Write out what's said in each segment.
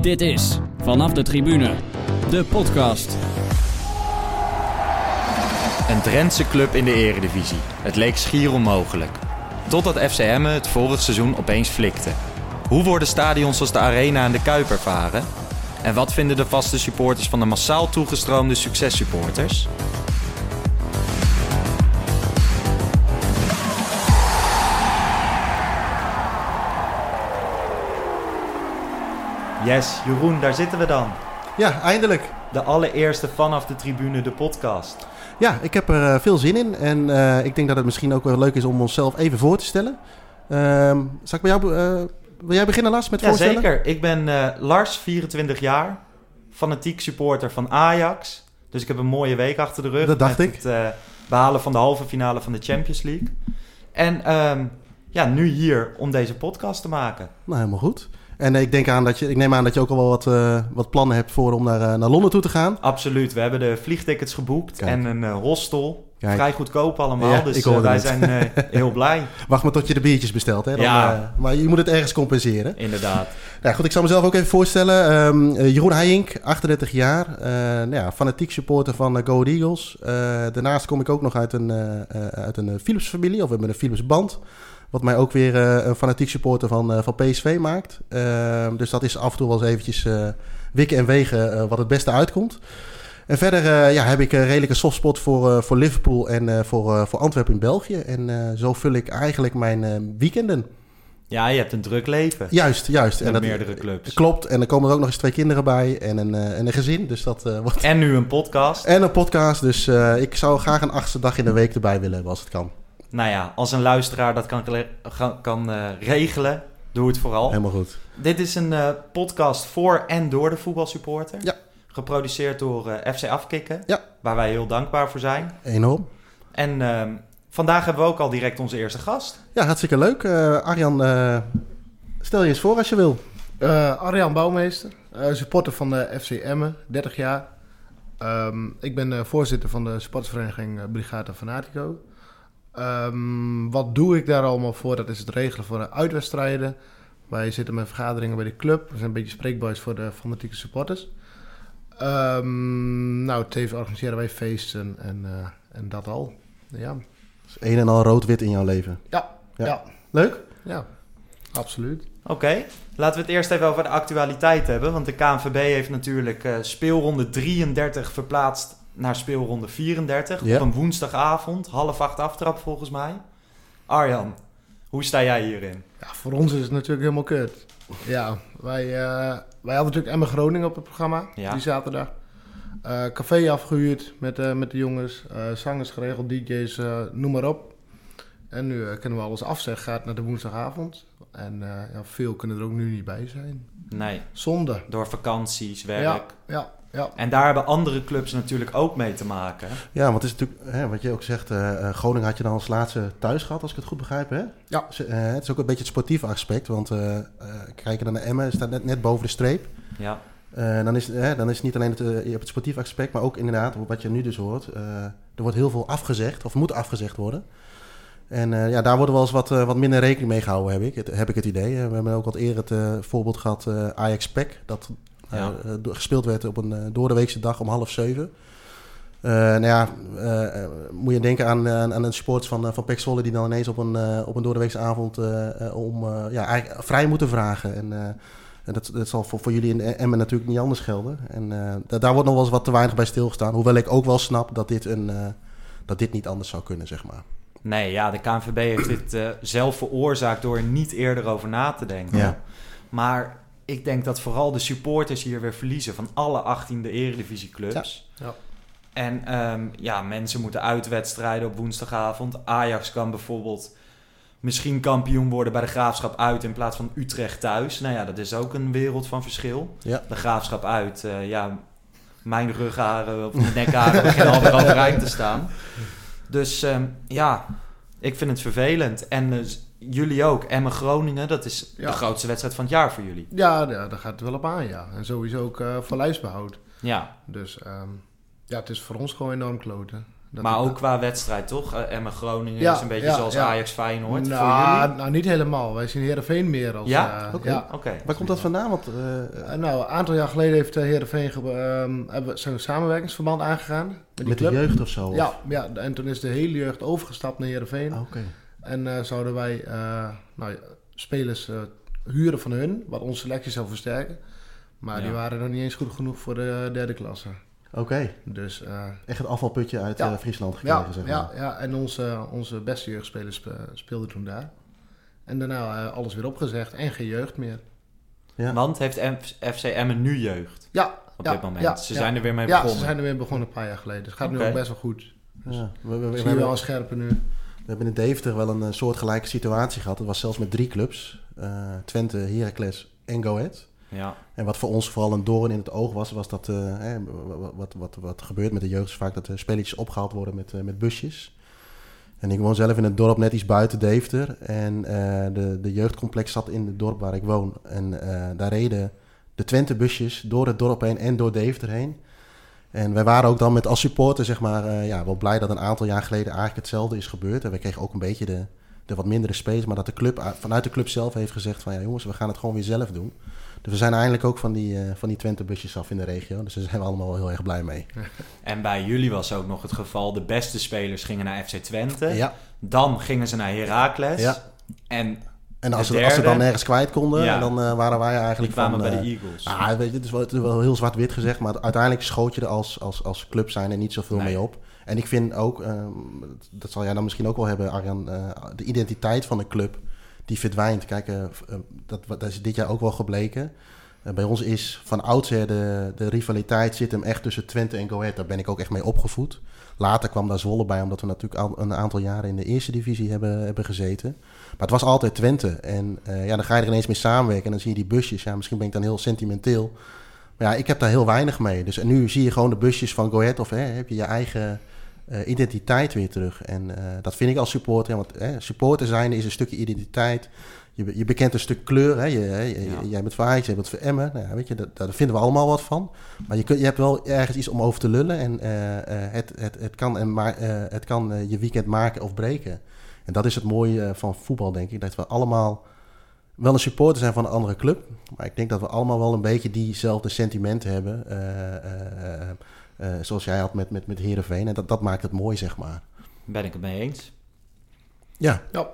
Dit is Vanaf de Tribune, de podcast. Een Drentse club in de eredivisie. Het leek schier onmogelijk. Totdat FC Emmen het vorig seizoen opeens flikte. Hoe worden stadions als de Arena en de Kuip ervaren? En wat vinden de vaste supporters van de massaal toegestroomde successupporters? Yes, Jeroen, daar zitten we dan. Ja, eindelijk. De allereerste vanaf de tribune, de podcast. Ja, ik heb er eh, veel zin in. En eh, ik denk dat het misschien ook wel leuk is om onszelf even voor te stellen. Ehm zal ik bij jou... eh, wil jij beginnen, Lars, met Ja, voorstellen? zeker. Ik ben Lars, 24 jaar. Fanatiek supporter van Ajax. Dus ik heb een mooie week achter de rug. Dat dacht met ik. het eh, behalen van de halve finale van de Champions League. En ehm, ja, nu hier om deze podcast te maken. Nou, helemaal goed. En ik, denk aan dat je, ik neem aan dat je ook al wel wat, eh, wat plannen hebt voor om naar, eh, naar Londen toe te gaan. Absoluut. We hebben de vliegtickets geboekt Kijk. en een eh, hostel. Kijk. Vrij goedkoop allemaal. Ja, dus wij zijn heel blij. Wacht maar tot je de biertjes bestelt. Hè? Dan, Ja. maar je moet het ergens compenseren. Inderdaad. Nou goed, ik zal mezelf ook even voorstellen. Ehm, eh, Jeroen Heijink, 38 jaar. eh, nou ja, fanatiek supporter van uh, Go Ahead Eagles. Daarnaast kom ik ook nog uit een, uit een eh, Philips familie, of we hebben een Philips band. Wat mij ook weer eh, een fanatiek supporter van, eh, van PSV maakt. Ehm, dus dat is af en toe wel eens eventjes eh, wikken en wegen wat het beste uitkomt. En verder ja, heb ik een redelijke softspot voor, voor Liverpool en voor, voor Antwerpen in België. En zo vul ik eigenlijk mijn weekenden. Ja, je hebt een druk leven. Juist, juist. Met meerdere clubs. Klopt. En er komen er ook nog eens twee kinderen bij en een, en een gezin. Dus dat wordt... En nu een podcast. En een podcast. Dus ik zou graag een achtste dag in de week erbij willen hebben als het kan. Nou ja, als een luisteraar dat kan, kan, kan eh, regelen, doe het vooral. Helemaal goed. Dit is een eh, podcast voor en door de voetbalsupporter. Ja. Geproduceerd door eh, FC Afkikken. Ja. Waar wij heel dankbaar voor zijn. Enorm. En ehm, vandaag hebben we ook al direct onze eerste gast. Ja, hartstikke leuk. Eh, Arjan, eh, stel je eens voor als je wil. Eh, Arjan Bouwmeester, eh, supporter van de FC Emmen, 30 jaar. Ehm, ik ben eh, voorzitter van de sportsvereniging Brigata Fanatico. Ehm, wat doe ik daar allemaal voor? Dat is het regelen voor de uitwedstrijden. Wij zitten met vergaderingen bij de club. We zijn een beetje spreekbuis voor de fanatieke supporters. Ehm, nou, tevens organiseren wij feesten en, eh, en dat al. Ja. Dus een en al rood-wit in jouw leven. Ja, Ja. ja. Leuk? ja, absoluut. Oké, laten we het eerst even over de actualiteit hebben. Want de KNVB heeft natuurlijk eh, speelronde 33 verplaatst naar speelronde 34. Ja. Op een woensdagavond, half acht aftrap volgens mij. Arjan, hoe sta jij hierin? Ja, voor ons is het natuurlijk helemaal kut. Ja, wij, eh, wij hadden natuurlijk Emma Groningen op het programma, Ja. die zaterdag. Eh, café afgehuurd met, eh, met de jongens, eh, zangers geregeld, DJ's, eh, noem maar op. En nu eh, kunnen we alles afzeggen, gaat naar de woensdagavond. En eh, ja, veel kunnen er ook nu niet bij zijn. Nee, Zonde. door vakanties, werk. Ja, ja, ja. En daar hebben andere clubs natuurlijk ook mee te maken. Ja, want het is natuurlijk, hè, wat je ook zegt, eh, eh, Groningen had je dan als laatste thuis gehad, als ik het goed begrijp. Hè? Ja. Eh, het is ook een beetje het sportieve aspect, want eh eh, kijken dan naar Emmen, staat net, net boven de streep. Ja, Eh, dan, is, hè, dan is het niet alleen het, je hebt het sportieve aspect, maar ook inderdaad, wat je nu dus hoort, eh, er wordt heel veel afgezegd, of moet afgezegd worden. En eh, ja, daar wordt wel eens wat, wat minder rekening mee gehouden, heb ik het, heb ik het idee. We hebben ook wat eerder het voorbeeld gehad, eh Ajax-PEC, dat Ja. eh, gespeeld werd op een uh, doordeweekse dag om half zeven. Eh, nou ja, eh, eh, moet je denken aan, aan, aan een sports van, eh, van PEC Zwolle die dan ineens op een, eh, op een doordeweekse avond eh, eh, om eh, ja, vrij moeten vragen. En, eh, en dat, dat zal voor, voor jullie in Emmen natuurlijk niet anders gelden. En eh, da- daar wordt nog wel eens wat te weinig bij stilgestaan. Hoewel ik ook wel snap dat dit, een, eh, dat dit niet anders zou kunnen, zeg maar. nee, ja, de KNVB heeft dit eh, zelf veroorzaakt door er niet eerder over na te denken. Ja. Maar ik denk dat vooral de supporters hier weer verliezen van alle 18 de eredivisieclubs. Ja. Ja. En ehm, ja, mensen moeten uitwedstrijden op woensdagavond. Ajax kan bijvoorbeeld misschien kampioen worden bij de Graafschap uit in plaats van Utrecht thuis. Nou ja, dat is ook een wereld van verschil. Ja. De Graafschap uit, eh, ja, mijn rugharen of mijn nekharen beginnen alweer overeind te staan. Dus ehm, ja, ik vind het vervelend. En eh, jullie ook. Emmen Groningen, dat is Ja. de grootste wedstrijd van het jaar voor jullie. Ja, ja, daar gaat het wel op aan, ja. En sowieso ook eh voor lijstbehoud. Ja, Dus ehm, ja, het is voor ons gewoon enorm kloten. Dat maar ook qua wedstrijd, toch? Eh, Emmen Groningen Ja, is een beetje ja, zoals ja. Ajax Feyenoord voor nou, jullie. nou, niet helemaal. Wij zien Heerenveen meer als... Ja? eh, Oké. ja. Oké. Waar komt dat vandaan? Want, nou, een aantal jaar geleden heeft uh, Heerenveen ehm, hebben, zijn samenwerkingsverband aangegaan. Met, die met de jeugd of zo? of- Ja, ja, en toen is de hele jeugd overgestapt naar Heerenveen. Ah, Oké. En eh, zouden wij eh, nou, ja, spelers eh, huren van hun, wat onze selectie zou versterken. Maar Ja. die waren nog niet eens goed genoeg voor de derde klasse. Oké. Dus eh, Echt het afvalputje uit Ja. Friesland gekregen, ja, zeg maar. ja, ja, en onze, onze beste jeugdspelers spe- speelden toen daar. En daarna eh, alles weer opgezegd en geen jeugd meer. Ja. Want heeft M- FC Emmen nu jeugd Ja, op Ja, dit moment? ja, ze ja. zijn er weer mee ja begonnen. ze zijn er weer begonnen een paar jaar geleden. Dus het gaat nu ook best wel goed. Ja. We, we, we, we wel een scherpe nu. We hebben in Deventer wel een eh, soortgelijke situatie gehad. Het was zelfs met drie clubs. Eh, Twente, Heracles en Go Ahead. Ja. En wat voor ons vooral een doorn in het oog was, was dat eh, wat, wat, wat, wat gebeurt met de jeugd is vaak dat spelletjes opgehaald worden met, met busjes. En ik woon zelf in het dorp net iets buiten Deventer. En de, de jeugdcomplex zat in het dorp waar ik woon. En daar reden de Twente busjes door het dorp heen en door Deventer heen. En wij waren ook dan met als supporter zeg maar, eh, ja, wel blij dat een aantal jaar geleden eigenlijk hetzelfde is gebeurd. En we kregen ook een beetje de, de wat mindere space. Maar dat de club uit- vanuit de club zelf heeft gezegd van ja jongens, we gaan het gewoon weer zelf doen. Dus we zijn eindelijk ook van die, eh, van die Twente busjes af in de regio. Dus daar zijn we allemaal wel heel erg blij mee. En bij jullie was ook nog het geval, de beste spelers gingen naar FC Twente. Ja, Dan gingen ze naar Heracles. Ja. En en als, ze, als ze dan nergens kwijt konden, Ja. dan eh, waren wij die eigenlijk kwamen van... bij eh, de Eagles. Ah, weet je, het is wel, het is wel heel zwart-wit gezegd, maar uiteindelijk schoot je er als, als, als club zijn er niet zoveel Nee. mee op. En ik vind ook, ehm, dat zal jij dan misschien ook wel hebben, Arjan, eh, de identiteit van de club, die verdwijnt. Kijk, eh, eh, dat, dat is dit jaar ook wel gebleken. Eh, bij ons is van oudsher de, de rivaliteit zit hem echt tussen Twente en Go Ahead. Daar ben ik ook echt mee opgevoed. Later kwam daar Zwolle bij, omdat we natuurlijk al een aantal jaren in de eerste divisie hebben, hebben gezeten. Maar het was altijd Twente. En eh, ja, dan ga je er ineens mee samenwerken en dan zie je die busjes. Ja, misschien ben ik dan heel sentimenteel. Maar ja, ik heb daar heel weinig mee. Dus en nu zie je gewoon de busjes van Go Ahead of hè, heb je je eigen eh, identiteit weer terug. En eh, dat vind ik als supporter. Want hè, supporter zijn is een stukje identiteit. Je, je bekent een stuk kleur. Hè? Je, hè, je- Ja. Jij bent voor Ajax, jij bent voor Emmen. Nou, weet je, dat, daar vinden we allemaal wat van. Maar je, kunt, je hebt wel ergens iets om over te lullen. En het, het, het kan, en maar, het kan je weekend maken of breken. En dat is het mooie eh, van voetbal, denk ik. Dat we allemaal wel een supporter zijn van een andere club. Maar ik denk dat we allemaal wel een beetje diezelfde sentimenten hebben. eh, eh, zoals jij had met, met, met Heerenveen. En dat, dat maakt het mooi, zeg maar. Ben ik het mee eens. Ja, Ja.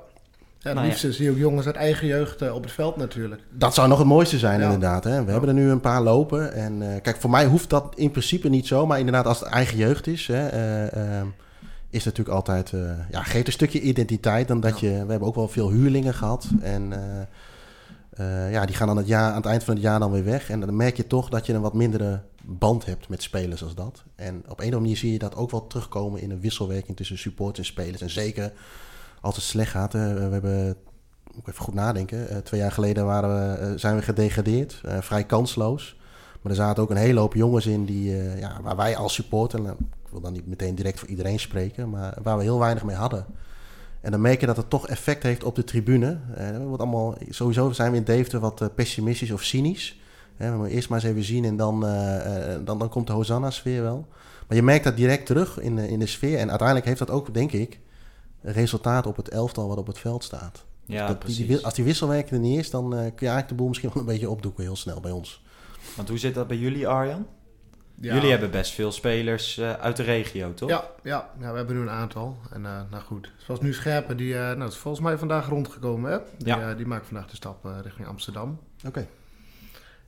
Ja, het Nou ja. liefste zie je ook jongens uit eigen jeugd op het veld natuurlijk. dat zou nog het mooiste zijn, Ja. inderdaad. Hè? We hebben er nu een paar lopen. En eh, kijk, voor mij hoeft dat in principe niet zo. Maar inderdaad, als het eigen jeugd is, hè, eh, eh, is natuurlijk altijd... eh, ja, geeft een stukje identiteit. Dan dat je, we hebben ook wel veel huurlingen gehad. En eh, eh, ja, die gaan dan het jaar, aan het eind van het jaar dan weer weg. En dan merk je toch dat je een wat mindere band hebt met spelers als dat. En op een of andere manier zie je dat ook wel terugkomen in een wisselwerking tussen support en spelers. En zeker als het slecht gaat. we hebben moet ik even goed nadenken. Twee jaar geleden waren we, zijn we gedegradeerd, vrij kansloos. Maar er zaten ook een hele hoop jongens in die, ja, waar wij als supporter, wil dan niet meteen direct voor iedereen spreken, maar waar we heel weinig mee hadden. En dan merk je dat het toch effect heeft op de tribune. Eh, we worden allemaal, sowieso zijn we in Deventer wat eh, pessimistisch of cynisch. Hè, we moeten eerst maar eens even zien en dan, eh, eh, dan, dan komt de Hosanna-sfeer wel. Maar je merkt dat direct terug in de, in de sfeer. En uiteindelijk heeft dat ook, denk ik, resultaat op het elftal wat op het veld staat. Ja, Dat- die- precies. die wil- als die wisselwerking er niet is, dan eh, kun je eigenlijk de boel misschien wel een beetje opdoeken heel snel bij ons. Want hoe zit dat bij jullie, Arjan? Ja. Jullie hebben best veel spelers eh, uit de regio, toch? Ja, ja, ja, we hebben nu een aantal. En eh, nou goed, zoals nu Scherpen, die uh, nou, is volgens mij vandaag rondgekomen. Hè? Die, Ja. uh, die maakt vandaag de stap uh, richting Amsterdam. Oké.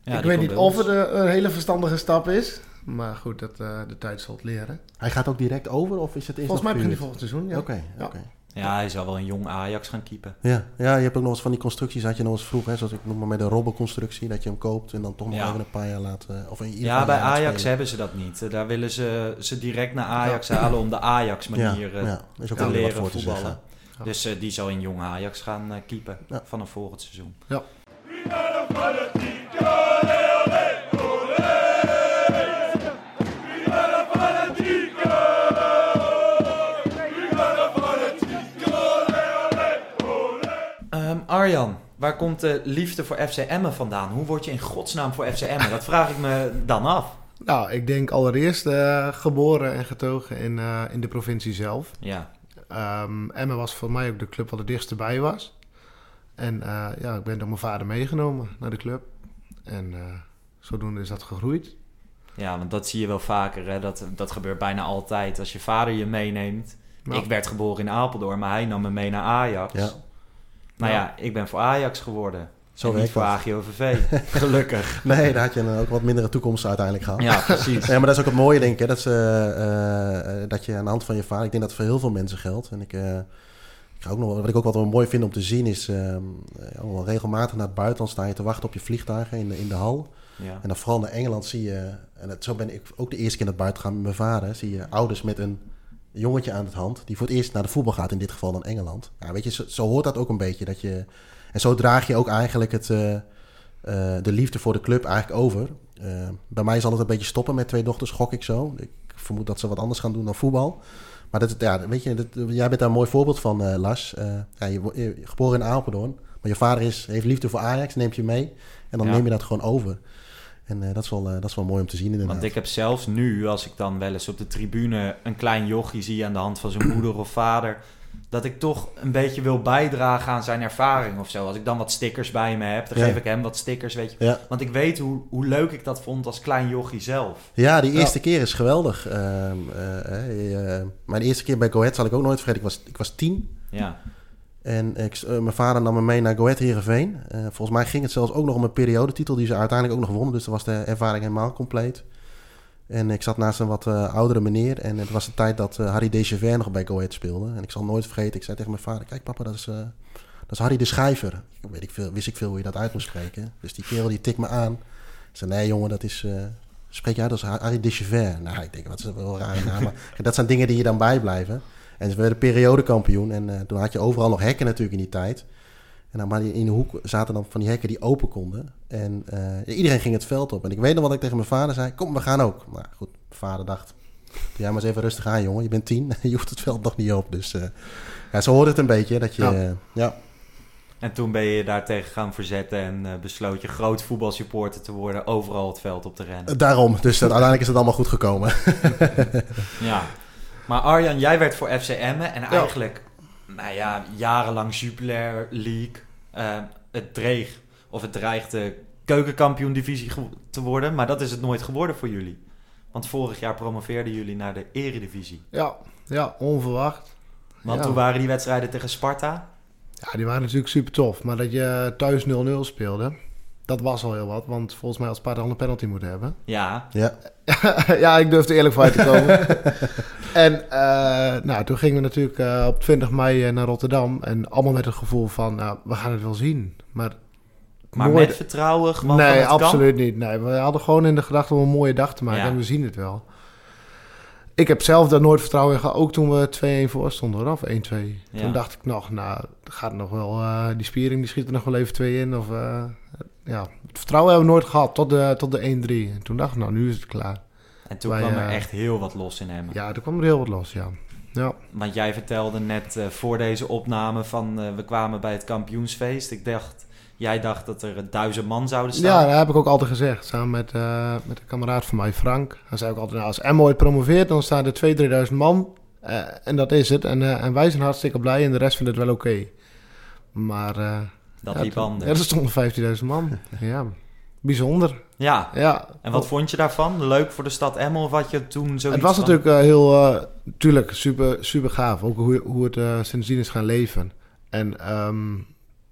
Ja, ik weet niet of het uh, een hele verstandige stap is. Maar goed, dat, uh, de tijd zal het leren. Hij gaat ook direct over of is het eerst Volgens mij begint hij volgend seizoen, ja. Oké, oké. Ja, hij zal wel een jong Ajax gaan keepen. Ja. ja, je hebt ook nog eens van die constructies, had je nog eens vroeg, hè, zoals ik noem maar met de robbenconstructie, dat je hem koopt en dan toch nog Ja. even een paar jaar laat, eh, of in ieder Ja, bij een Ajax spelen. hebben ze dat niet. Eh, Daar willen ze ze direct naar Ajax halen om de Ajax-manier ja, eh, ja, is ook te leren voor te voetballen. zeggen. Ja. Dus eh, die zal in jong Ajax gaan eh, keepen Ja. vanaf volgend seizoen. Ehm, Arjan, waar komt de liefde voor FC Emmen vandaan? Hoe word je in godsnaam voor FC Emmen? Dat vraag ik me dan af. Nou, ik denk allereerst eh, geboren en getogen in, eh, in de provincie zelf. Ja, Ehm Emmen was voor mij ook de club wat het dichtst bij was. En eh, ja, ik ben door mijn vader meegenomen naar de club. En eh, zodoende is dat gegroeid. ja want dat zie je wel vaker. Hè? Dat, dat gebeurt bijna altijd. Als je vader je meeneemt. Ja. Ik werd geboren in Apeldoorn, maar hij nam me mee naar Ajax. Ja. Nou Ja. ja, ik ben voor Ajax geworden. Zo niet voor dat. AGOVV. Gelukkig. Nee, daar had je een ook wat mindere toekomst uiteindelijk gehad. Ja, precies. Ja, maar dat is ook het mooie, denk ik. Hè? Dat, ze, eh, eh, dat je aan de hand van je vader... Ik denk dat het voor heel veel mensen geldt. En ik, eh, ik ga ook nog, wat ik ook wat wel mooi vind om te zien... is ehm, eh, regelmatig naar het buitenland sta je te wachten op je vliegtuigen in de, in de hal. Ja. En dan vooral naar Engeland zie je... En het, zo ben ik ook de eerste keer naar het buiten gaan met mijn vader. Zie je ouders met een jongetje aan het hand... die voor het eerst naar de voetbal gaat, in dit geval dan Engeland. Ja, weet je, zo, zo hoort dat ook een beetje. Dat je, en zo draag je ook eigenlijk het... eh, eh, de liefde voor de club eigenlijk over. Eh, bij mij zal het een beetje stoppen met twee dochters, gok ik zo. Ik vermoed dat ze wat anders gaan doen dan voetbal. Maar dat, ja, weet je, dat, jij bent daar een mooi voorbeeld van, Lars. Ja, je, geboren in Apeldoorn, maar je vader is, heeft liefde voor Ajax, neemt je mee. En dan Ja. neem je dat gewoon over. En eh, dat, is wel, eh, dat is wel mooi om te zien inderdaad. Want ik heb zelfs nu, als ik dan wel eens op de tribune een klein jochie zie aan de hand van zijn moeder of vader, dat ik toch een beetje wil bijdragen aan zijn ervaring of zo. Als ik dan wat stickers bij me heb, dan Ja. geef ik hem wat stickers, weet je. Ja. Want ik weet hoe, hoe leuk ik dat vond als klein jochie zelf. Ja, die eerste keer is geweldig. Ehm, eh, mijn eerste keer bij Go Ahead zal ik ook nooit vergeten. Ik was, ik was tien. Ja, En ik, eh, mijn vader nam me mee naar Go Ahead Heerenveen. Eh, volgens mij ging het zelfs ook nog om een periodetitel die ze uiteindelijk ook nog wonnen. Dus dan was de ervaring helemaal compleet. En ik zat naast een wat eh, oudere meneer. En het was de tijd dat Harry Dechever nog bij Go Ahead speelde. En ik zal nooit vergeten, ik zei tegen mijn vader... Kijk papa, dat is, dat is Harry de Schijver. Weet ik veel, wist ik veel hoe je dat uit moest spreken. Dus die kerel die tikt me aan. Ik zei, nee jongen, dat is... spreek je uit als Harry Dechever. Nou, ik denk, wat is dat wel een rare naam. Dat zijn dingen die je dan bijblijven. En ze werden periodekampioen. En eh, toen had je overal nog hekken natuurlijk in die tijd. En dan maar in de hoek zaten dan van die hekken die open konden. En eh, iedereen ging het veld op. En ik weet nog wat ik tegen mijn vader zei. Kom, we gaan ook. Maar goed, mijn vader dacht... Jij maar eens even rustig aan, jongen. Je bent tien. Je hoeft het veld nog niet op. Dus eh, ja, zo hoort het een beetje. Dat je, Ja. ja. en toen ben je je daartegen gaan verzetten en besloot je groot voetbalsupporter te worden, overal het veld op te rennen. Daarom. Dus dat, uiteindelijk is het allemaal goed gekomen. Ja. Maar Arjan, jij werd voor FC Emmen en eigenlijk, nou ja, jarenlang Jupiler League. eh, het dreig, of het dreigde keukenkampioen divisie te worden, maar dat is het nooit geworden voor jullie. Want vorig jaar promoveerden jullie naar de eredivisie. Ja, ja onverwacht. Want Ja. toen waren die wedstrijden tegen Sparta. Ja, die waren natuurlijk super tof. Maar dat je thuis 0-0 speelde, dat was al heel wat. Want volgens mij had Sparta al een penalty moeten hebben. Ja, Ja. ja, ik durfde eerlijk voor te komen. en eh, nou, toen gingen we natuurlijk eh, op 20 mei eh, naar Rotterdam. En allemaal met het gevoel van, nou, we gaan het wel zien. Maar, maar nooit- met vertrouwen gewoon van Nee, het kan. absoluut niet. Nee, we hadden gewoon in de gedachte om een mooie dag te maken. Ja. En we zien het wel. Ik heb zelf daar nooit vertrouwen in gehad. Ook toen we 2-1 voor stonden, hoor, of 1-2. Ja. Toen dacht ik nog, nou, gaat nog wel... eh, die spiering die schiet er nog wel even 2 in. Of, eh, ja, het vertrouwen hebben we nooit gehad tot de, tot de 1-3. En toen dacht ik, nou, nu is het klaar. En toen Wij, kwam er eh, echt heel wat los in Emmen. Ja, er kwam er heel wat los, ja. Ja, Want jij vertelde net eh, voor deze opname van eh, we kwamen bij het kampioensfeest. Ik dacht, jij dacht dat er een duizend man zouden ja staan. dat heb ik ook altijd gezegd. Samen met, eh, met een kameraad van mij, Frank. Hij zei ook altijd, nou, als Emmo ooit promoveert, dan staan er 2.000, 3.000 man. En dat is het. En, en wij zijn hartstikke blij en de rest vindt het wel oké. Maar... dat ja, liep anders. Ja, er stonden 15.000 man. ja, bijzonder. Ja, Ja. en wat vond je daarvan? Leuk voor de stad Emmen of had je toen zoiets Het was natuurlijk eh, heel, eh tuurlijk, super, super gaaf. Ook hoe, hoe het eh, sindsdien is gaan leven. En ehm,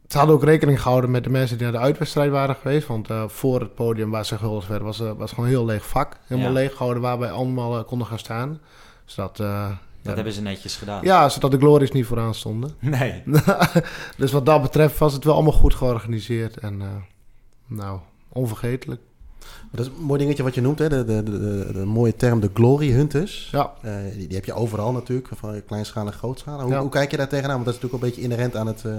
ze hadden ook rekening gehouden met de mensen die naar de uitwedstrijd waren geweest. Want voor het podium waar ze gehuldigd werden, was, was gewoon een heel leeg vak. Helemaal Ja. leeg gehouden waar wij allemaal konden gaan staan. Zodat, eh, Dat ja, hebben ze netjes gedaan. ja, zodat de glories niet vooraan stonden. Nee. dus wat dat betreft was het wel allemaal goed georganiseerd. En eh, nou, onvergetelijk. Dat is een mooi dingetje wat je noemt, hè? De, de, de, de, de mooie term de glory hunters. Ja. Eh, die, die heb je overal natuurlijk, van kleinschalig en grootschalig. Hoe, Ja. hoe kijk je daar tegenaan? Want dat is natuurlijk een beetje inherent aan het eh,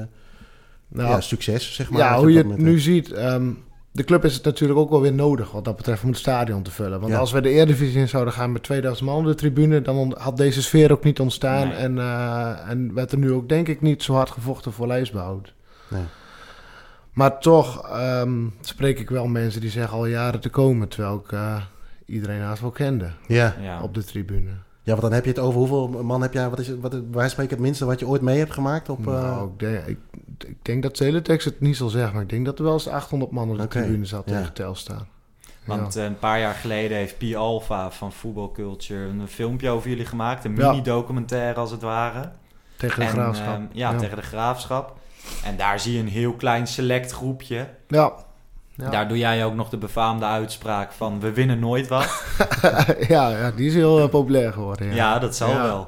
Nou, ja, succes, zeg maar. ja, hoe je het nu ziet. ehm, de club is het natuurlijk ook wel weer nodig wat dat betreft om het stadion te vullen. Want Ja. als we de Eredivisie in zouden gaan met 2000 man op de tribune, dan had deze sfeer ook niet ontstaan. Nee. En, eh, en werd er nu ook denk ik niet zo hard gevochten voor lijstbehoud. Nee. Maar toch ehm, spreek ik wel mensen die zeggen al jaren te komen. Terwijl ik, eh, iedereen haast wel kende Ja. Ja. op de tribune. Ja, want dan heb je het over hoeveel man heb jij... Wat is het, wat, wij spreken het minste wat je ooit mee hebt gemaakt op... eh, Nou, ik denk, ik, ik denk dat Teletext het niet zal zeggen, maar ik denk dat er wel eens 800 man op de tribune zat ja. tegen Telstar. Want ja. een paar jaar geleden heeft Pi Alpha van Football Culture een filmpje over jullie gemaakt. Een Ja. mini-documentaire als het ware. tegen de En, graafschap. ehm, ja, tegen de graafschap. En daar zie je een heel klein select groepje. Ja. Ja. Daar doe jij ook nog de befaamde uitspraak van we winnen nooit wat. ja, ja, die is heel eh, populair geworden. Ja, Ja. dat zal Ja. wel.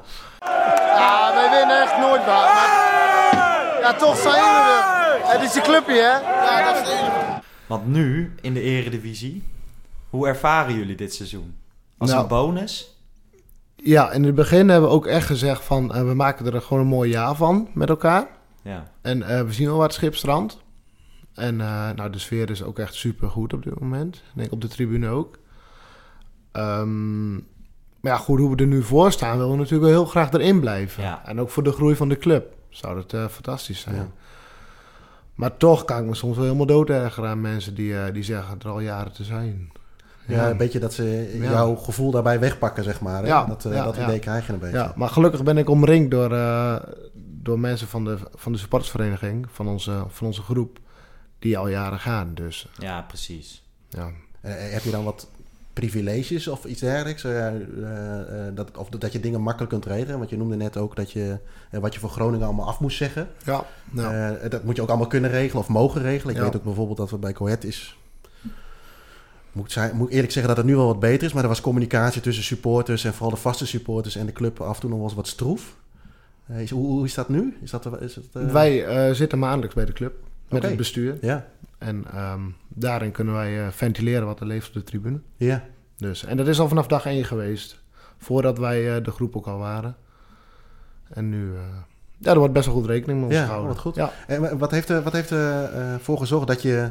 Ja, wij winnen echt nooit wat. Maar... Ja, toch zijn we er. Het is een clubje, hè? Ja, dat is het. Want nu, in de eredivisie, hoe ervaren jullie dit seizoen? Als Nou. een bonus? ja, in het begin hebben we ook echt gezegd van eh, we maken er gewoon een mooi jaar van met elkaar. Ja. En eh, we zien wel wat schipstrand. En eh, nou, de sfeer is ook echt super goed op dit moment. Ik denk op de tribune ook. Ehm, maar ja, goed, hoe we er nu voor staan, willen we natuurlijk wel heel graag erin blijven. Ja. En ook voor de groei van de club zou dat eh, fantastisch zijn. Ja. Maar toch kan ik me soms wel helemaal doodergeren aan mensen die, eh, die zeggen er al jaren te zijn. ja, een beetje dat ze jouw gevoel daarbij wegpakken, zeg maar. Hè? Ja, Dat, ja, dat idee krijg je een beetje. Ja, maar gelukkig ben ik omringd door, door mensen van de, van de supportersvereniging, van onze, van onze groep, die al jaren gaan. Dus ja, precies. ja. Eh, heb je dan wat privileges of iets dergelijks? Eh, eh, eh, dat, of dat je dingen makkelijk kunt regelen? Want je noemde net ook dat je eh, wat je voor Groningen allemaal af moest zeggen. Ja, ja. Eh, dat moet je ook allemaal kunnen regelen of mogen regelen. Ik Ja. weet ook bijvoorbeeld dat we bij Coët is... Moet ik, zijn- moet ik eerlijk zeggen dat het nu wel wat beter is. Maar er was communicatie tussen supporters en vooral de vaste supporters en de club af en toe nog wel eens wat stroef. Eh, is, hoe, hoe is dat nu? Is dat, is het, eh, Wij eh, zitten maandelijks bij de club met het bestuur. Ja, En ehm, daarin kunnen wij eh, ventileren wat er leeft op de tribune. ja. Dus, en dat is al vanaf dag één geweest. Voordat wij eh, de groep ook al waren. En nu... eh, ja, er wordt best wel goed rekening mee Ja, gehouden. wat goed. Ja. En wa- wat heeft er wat heeft er, eh, voor gezorgd dat je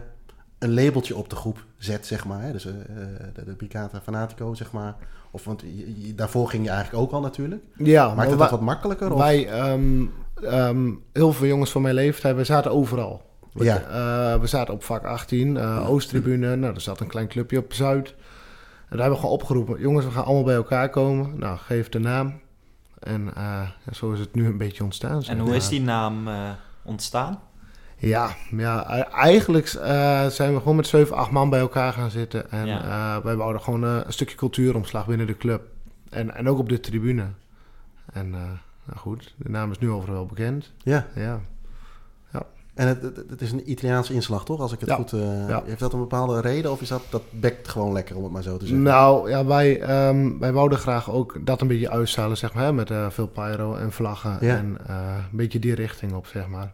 een labeltje op de groep zet, zeg maar? Hè? Dus de, de Brigata Fanatico, zeg maar. Of, want je- je- daarvoor ging je eigenlijk ook al natuurlijk. ja Maakt maar het wij- dat wat makkelijker? Of? Wij, ehm, ehm, heel veel jongens van mijn leeftijd, we zaten overal. We, Ja. eh, we zaten op vak 18, eh, Oosttribune. Nou, er zat een klein clubje op Zuid. En daar hebben we gewoon opgeroepen. Jongens, we gaan allemaal bij elkaar komen. Nou, geef de naam. En eh, ja, zo is het nu een beetje ontstaan. En hoe is die naam eh, ontstaan? Ja, ja e- eigenlijk eh, zijn we gewoon met 7, 8 man bij elkaar gaan zitten. En Ja. eh, wij wouden gewoon een stukje cultuuromslag binnen de club. En, en ook op de tribune. En eh, nou goed, de naam is nu overal wel bekend. Ja, Ja. En het, het, is een Italiaanse inslag, toch? Als ik het Ja. goed... Ja. Heeft dat een bepaalde reden of is dat, dat bekt gewoon lekker, om het maar zo te zeggen? Nou, ja, wij, ehm, wij wouden graag ook dat een beetje uitzalen, zeg maar. Hè, met eh, veel pyro en vlaggen. Ja. En eh, een beetje die richting op, zeg maar.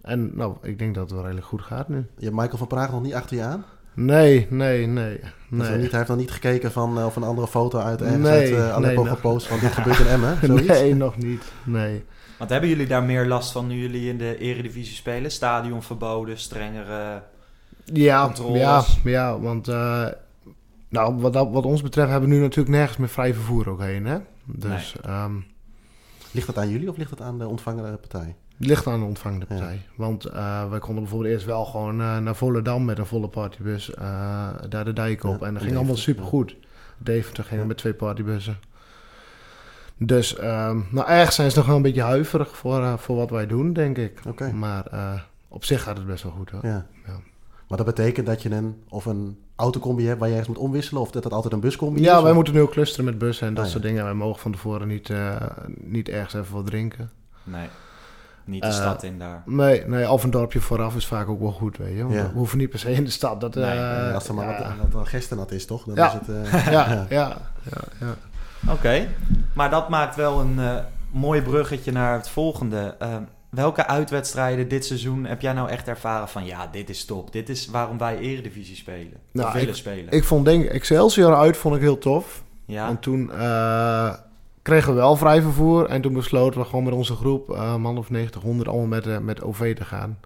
En nou, ik denk dat het wel redelijk goed gaat nu. Je hebt Michael van Praag nog niet achter je aan? Nee, nee, nee. Nee. niet, hij heeft nog niet gekeken van, of een andere foto uit ergens Nee, uit uh, Aleppo nee, gepost van dit gebeurt in Emmen, zoiets? Nee, nog niet. Nee. Want hebben jullie daar meer last van nu jullie in de eredivisie spelen? Stadion verboden, strengere... Ja, Controles. ja, ja, want eh, nou, wat, dat- wat ons betreft hebben we nu natuurlijk nergens meer vrij vervoer ook heen. Hè? Dus ehm, Ligt dat aan jullie of ligt dat aan de ontvangende partij? het ligt aan de ontvangende Ja. partij. Want eh, wij konden bijvoorbeeld eerst wel gewoon eh, naar Volendam met een volle partybus eh, daar de dijk op. Ja, en dat ging allemaal supergoed. Deventer gingen Ja. met twee partybussen. Dus ehm, nou, ergens zijn ze nog wel een beetje huiverig voor, eh, voor wat wij doen, denk ik. Maar eh, op zich gaat het best wel goed hoor. Ja. Ja. Maar dat betekent dat je een, of een autocombi hebt waar je ergens moet omwisselen, of dat het altijd een buscombi is? Ja, wij of- moeten nu ook clusteren met bussen en dat Ah, ja. soort dingen. Wij mogen van tevoren niet, eh, niet ergens even wat drinken. Nee, niet de stad in daar. Nee, nee, of een dorpje vooraf is vaak ook wel goed, weet je. Ja. We hoeven niet per se in de stad. Dat, Nee, eh, Ja, als er maar ja, wat, wat, wat gisternat is, toch? Dan Ja. is het... eh, ja, ja, ja, Oké, maar dat maakt wel een eh, mooi bruggetje naar het volgende. Eh, welke uitwedstrijden dit seizoen heb jij nou echt ervaren van... ja, dit is top, dit is waarom wij eredivisie spelen? Nou, willen spelen? Ik vond denk Excelsior uit vond ik heel tof. ja, En toen eh, kregen we wel vrij vervoer. En toen besloten we gewoon met onze groep, eh man of 90, 100, allemaal met, met OV te gaan.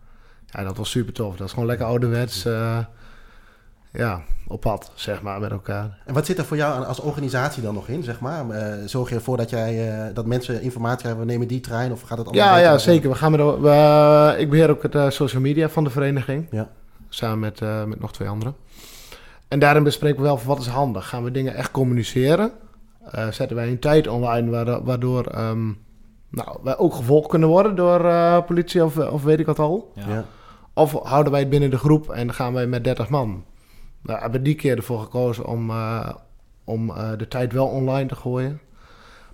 Ja, dat was super tof. Dat is gewoon lekker ouderwets. eh ja, op pad, zeg maar, met elkaar. En wat zit er voor jou als organisatie dan nog in, zeg maar? Eh, zorg je ervoor dat, jij, eh, dat mensen informatie hebben, we nemen die trein, of gaat het allemaal Ja, ja, zeker. We gaan met, we, ik beheer ook het eh, social media van de vereniging. Ja. Samen met, eh, met nog twee anderen. En daarin bespreken we wel wat is handig. Gaan we dingen echt communiceren? Eh, zetten wij een tijd online waardoor, ehm, nou, wij ook gevolgd kunnen worden door eh, politie of, of weet ik wat al? Ja. Ja. Of houden wij het binnen de groep en gaan wij met 30 man? Nou, hebben we die keer ervoor gekozen om, eh, om eh, de tijd wel online te gooien.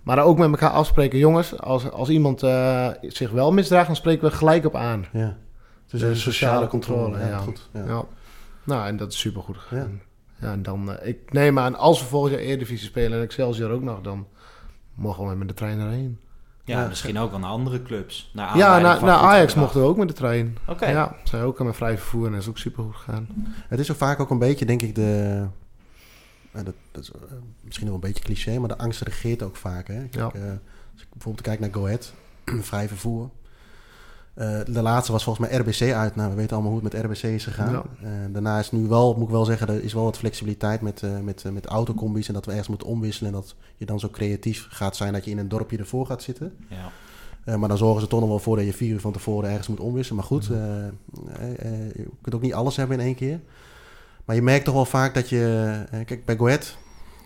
Maar ook met elkaar afspreken, jongens, als, als iemand eh, zich wel misdraagt, dan spreken we gelijk op aan. Ja. Dus De een sociale sociale controle. controle, ja. ja. Goed. Ja. Ja. Nou, en dat is super goed gegaan. Ja. en dan, ik neem aan, als we volgend jaar Eredivisie spelen en Excelsior ook nog, dan mogen we met de trein erheen. Ja, Ja. misschien ook wel naar andere clubs. Naar Ja, naar, Ajax mochten we ook met de trein. Oké. Ja, zijn ook aan mijn vrij vervoer en dat is ook super goed gegaan. Het is ook vaak ook een beetje, denk ik, de... eh, dat, dat is eh, misschien wel een beetje cliché, maar de angst regeert ook vaak. Hè? Kijk, Ja. eh, als ik bijvoorbeeld kijk naar Go Ahead, vrij vervoer. Eh, de laatste was volgens mij RBC uit. Nou, we weten allemaal hoe het met RBC is gegaan. Ja. Eh, daarna is nu wel, moet ik wel zeggen, er is wel wat flexibiliteit met, eh met, met autocombi's. En dat we ergens moeten omwisselen. En dat je dan zo creatief gaat zijn dat je in een dorpje ervoor gaat zitten. Ja. Eh, maar dan zorgen ze toch nog wel voor dat je vier uur van tevoren ergens moet omwisselen. Maar goed, eh, eh, eh, je kunt ook niet alles hebben in één keer. Maar je merkt toch wel vaak dat je... kijk, bij Go Ahead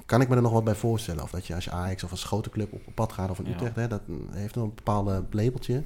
kan ik me er nog wat bij voorstellen. Of dat je als je Ajax of als grote club op pad gaat of in Ja. Utrecht... Hè, dat mm, heeft nog een bepaalde labeltje.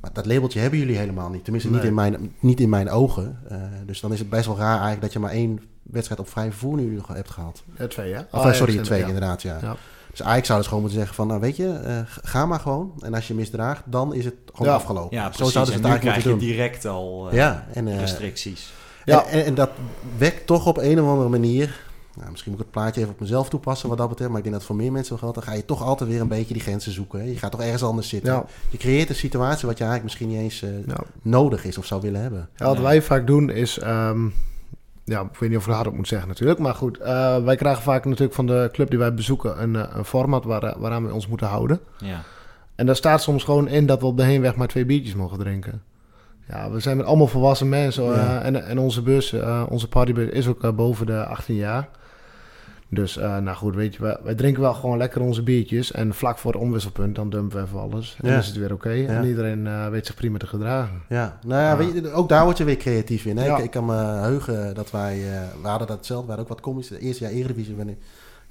Maar dat labeltje hebben jullie helemaal niet. Tenminste, niet, Nee. in mijn, niet in mijn ogen. Eh, dus dan is het best wel raar eigenlijk dat je maar één wedstrijd op vrij vervoer nu nog hebt gehad. Ja, twee, hè? Of, eh, Ajax sorry, en- twee ja. inderdaad, ja. Ja. Dus Ajax zou dus gewoon moeten zeggen van, nou weet je, eh, ga maar gewoon. En als je misdraagt, dan is het gewoon Ja. afgelopen. ja, Zo precies. zouden ze en het nu eigenlijk krijg moeten je doen. direct al eh, Ja, en, eh, restricties. Ja. en, en, en dat wekt toch op een of andere manier... Nou, misschien moet ik het plaatje even op mezelf toepassen wat dat betreft. Maar ik denk dat het voor meer mensen wel geldt. Dan ga je toch altijd weer een beetje die grenzen zoeken. Hè? Je gaat toch ergens anders zitten. Ja. Je creëert een situatie wat je eigenlijk misschien niet eens eh, Ja. nodig is of zou willen hebben. Ja, wat wij vaak doen is... ehm, ja, ik weet niet of ik het hardop moet zeggen natuurlijk. Maar goed, eh, wij krijgen vaak natuurlijk van de club die wij bezoeken... een, eh, een format waar, waaraan we ons moeten houden. Ja. En daar staat soms gewoon in dat we op de heenweg maar twee biertjes mogen drinken. Ja, we zijn met allemaal volwassen mensen. eh, en, en onze bus, eh, onze partybus is ook boven de 18 jaar. Dus, eh, nou goed, weet je, wij, wij drinken wel gewoon lekker onze biertjes. En vlak voor het omwisselpunt, dan dumpen we even alles. En Ja. dan is het weer oké. Ja. En iedereen eh, weet zich prima te gedragen. Ja, nou ja, Ja. Weet je, ook daar word je weer creatief in. Hè? Ik, ik kan me heugen dat wij, eh, we hadden dat zelf, we hadden ook wat komisch. Het eerste jaar Eredivisie ben ik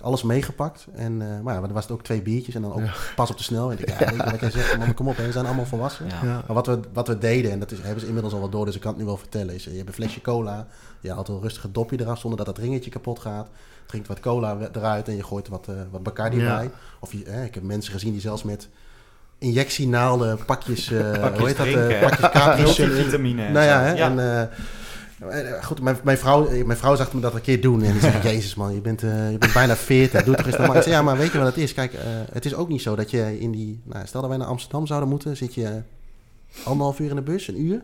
alles meegepakt. En, eh, maar ja, dan was het ook twee biertjes en dan ook Ja. pas op de snelheid. Ik, ja, weet je wat jij zegt, man, kom op, hè, we zijn allemaal volwassen. Ja. Ja. Maar wat we, wat we deden, en dat is, hebben ze inmiddels al wel door, dus ik kan het nu wel vertellen, is eh, je hebt een flesje cola, je haalt een rustig dopje eraf zonder dat het ringetje kapot gaat. Drinkt wat cola eruit en je gooit wat, eh wat Bacardi Ja. bij. Of je, eh, ik heb mensen gezien die zelfs met injectienaalden, pakjes, eh Pakjes hoe heet dat, eh, drinken. pakjes Capri-Sun. Multivitamine en Nou ja, zo. hè, Ja. en goed, mijn, mijn, vrouw, eh, mijn vrouw zag me dat een keer doen en die zei, jezus man, je bent, eh, je bent bijna 40, doe toch eens normaal. Ik zei, ja, maar weet je wat het is? Kijk, eh, het is ook niet zo dat je in die, nou, stel dat wij naar Amsterdam zouden moeten, zit je anderhalf uur in de bus, een uur.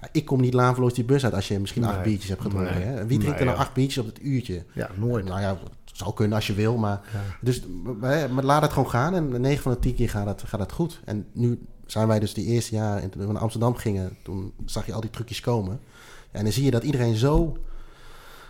Ja, ik kom niet laanverloos die bus uit als je misschien acht biertjes hebt gedronken. Nee. Hè? Wie drinkt er nou ja. acht biertjes op het uurtje? Ja, nooit. Nou ja, het zou kunnen als je wil, maar... Ja. Dus maar, maar laat het gewoon gaan en 9 van de 10 keer gaat het, gaat het goed. En nu zijn wij dus die eerste jaar, en toen we naar Amsterdam gingen, toen zag je al die trucjes komen. En dan zie je dat iedereen zo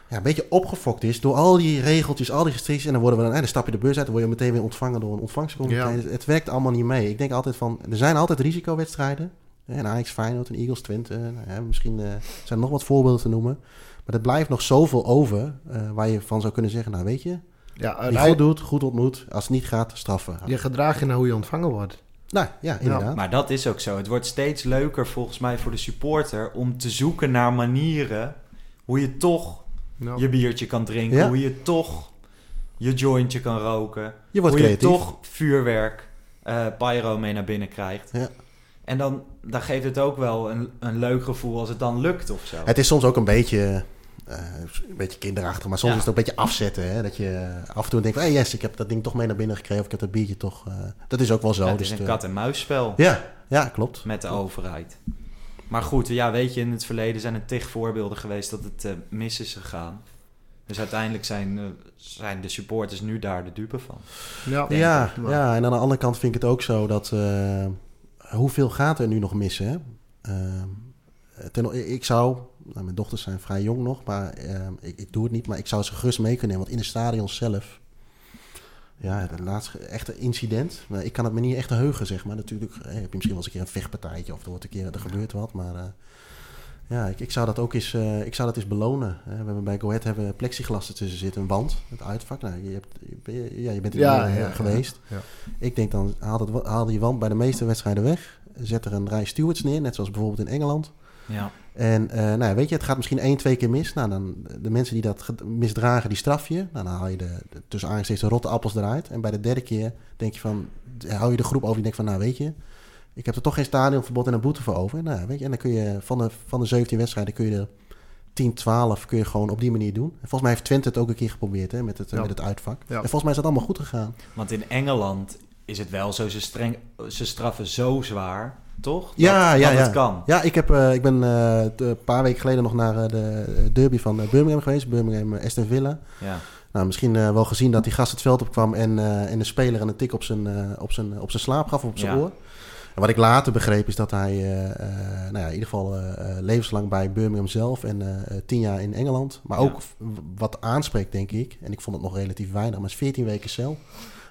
ja, een beetje opgefokt is door al die regeltjes, al die restricties. En dan worden we dan, eh, dan stap je de bus uit, dan word je meteen weer ontvangen door een ontvangstcomité. Ja. Het, werkt allemaal niet mee. Ik denk altijd van, er zijn altijd risicowedstrijden. En Ajax, Feyenoord en Eagles, Twente. Nou misschien eh, zijn er nog wat voorbeelden te noemen. Maar er blijft nog zoveel over eh, waar je van zou kunnen zeggen, nou weet je, Ja, wie goed doet, goed ontmoet. Als het niet gaat, straffen. je gedraag je naar hoe je ontvangen wordt. Nou ja, inderdaad. Maar dat is ook zo. Het wordt steeds leuker volgens mij voor de supporter om te zoeken naar manieren hoe je toch Ja. je biertje kan drinken, Ja. hoe je toch je jointje kan roken, je wordt hoe creatief. je toch vuurwerk, eh pyro mee naar binnen krijgt. Ja. En dan, dan geeft het ook wel een, een leuk gevoel als het dan lukt of zo. Het is soms ook een beetje, een beetje kinderachtig, maar soms Ja. is het ook een beetje afzetten. Hè? Dat je af en toe denkt van, hey, yes, ik heb dat ding toch mee naar binnen gekregen. Of ik heb dat biertje toch... eh, dat is ook wel zo. Ja, het dus is een kat-en-muisspel eh, ja, ja, klopt. met de overheid. Maar goed, ja, weet je, in het verleden zijn er tig voorbeelden geweest dat het eh, mis is gegaan. Dus uiteindelijk zijn, eh, zijn de supporters nu daar de dupe van. Ja, Ja, ja, en aan de andere kant vind ik het ook zo dat... eh, hoeveel gaat er nu nog missen? Eh, ten, ik zou... Nou, mijn dochters zijn vrij jong nog, maar eh, ik, ik doe het niet. Maar ik zou ze gerust mee kunnen nemen. Want in de stadion zelf... Ja, het laatste echte incident. Nou, ik kan het me niet echt heugen, zeg maar. Natuurlijk eh, heb je misschien wel eens een keer een vechtpartijtje... of er, wordt een keer, er gebeurt wat, maar... eh, Ja, ik, ik zou dat ook eens, eh, ik zou dat eens belonen. hè. we hebben bij Go Ahead hebben plexiglas ertussen zitten, een wand, het uitvak. Nou, je, hebt, je, ja, je bent er Ja, ja, geweest. ja. Ik denk dan, haal, het, wa- haal die wand bij de meeste wedstrijden weg. Zet er een rij stewards neer, net zoals bijvoorbeeld in Engeland. Ja. En eh, nou, ja, weet je, het gaat misschien één, twee keer mis. Nou, dan, de mensen die dat ge- misdragen, die straf je. Nou, dan haal je de, de tussen aangestekens de rotte appels eruit. En bij de derde keer denk je van, hou je de groep over die denkt van, nou weet je, ik heb er toch geen stadionverbod en een boete voor over. Nou, weet je, en dan kun je van de, van de 17 wedstrijden kun je er 10, 12 kun je gewoon op die manier doen. En volgens mij heeft Twente het ook een keer geprobeerd hè, met, het, Ja. met het uitvak. Ja. En volgens mij is dat allemaal goed gegaan. Want in Engeland is het wel zo, ze, streng, ze straffen zo zwaar, toch? Ja, dat, ja, dat ja. kan. Ja, ik, heb, eh, ik ben eh, een paar weken geleden nog naar eh, de derby van Birmingham geweest. Birmingham Aston Villa. Ja. Nou, misschien wel gezien dat die gast het veld opkwam en, en de speler een tik op zijn, op zijn, op zijn slaap gaf, of op zijn Ja. oor. En wat ik later begreep is dat hij nou ja, in ieder geval levenslang bij Birmingham zelf en tien jaar in Engeland. Maar ook wat aanspreekt, denk ik, en ik vond het nog relatief weinig, maar is 14 weken cel.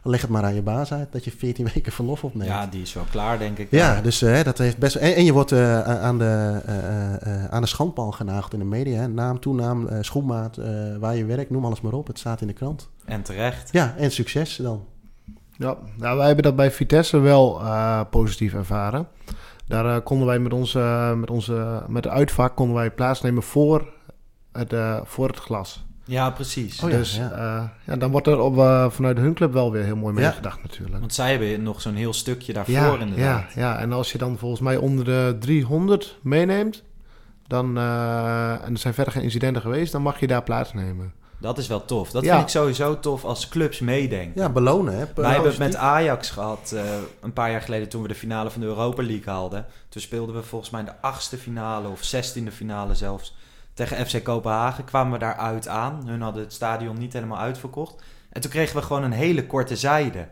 Leg het maar aan je baas uit dat je 14 weken verlof opneemt. ja, die is wel klaar, denk ik. Ja, dus eh, dat heeft best. En, en je wordt eh, aan, de, eh, eh, aan de schandpaal genageld in de media. Hè. Naam, toenaam, eh, schoenmaat, eh, waar je werkt, noem alles maar op. Het staat in de krant. En terecht. Ja, en succes dan. Ja, nou, wij hebben dat bij Vitesse wel eh, positief ervaren. Daar konden wij met, onze, met, onze, met de uitvak konden wij plaatsnemen voor het, voor het glas. Ja, precies. Oh ja, dus ja. eh, ja, dan wordt er op, eh, vanuit hun club wel weer heel mooi meegedacht natuurlijk. Want zij hebben nog zo'n heel stukje daarvoor inderdaad. ja, ja, en als je dan volgens mij onder de 300 meeneemt, dan, eh, en er zijn verder geen incidenten geweest, dan mag je daar plaatsnemen. Dat is wel tof. Dat Ja. vind ik sowieso tof als clubs meedenken. Ja, belonen. Hè. Wij hebben het met. Ajax gehad eh, een paar jaar geleden toen we de finale van de Europa League haalden. Toen speelden we volgens mij in de achtste finale of zestiende finale zelfs tegen FC Kopenhagen. Kwamen we daaruit aan. Hun hadden het stadion niet helemaal uitverkocht. En toen kregen we gewoon een hele korte zijde.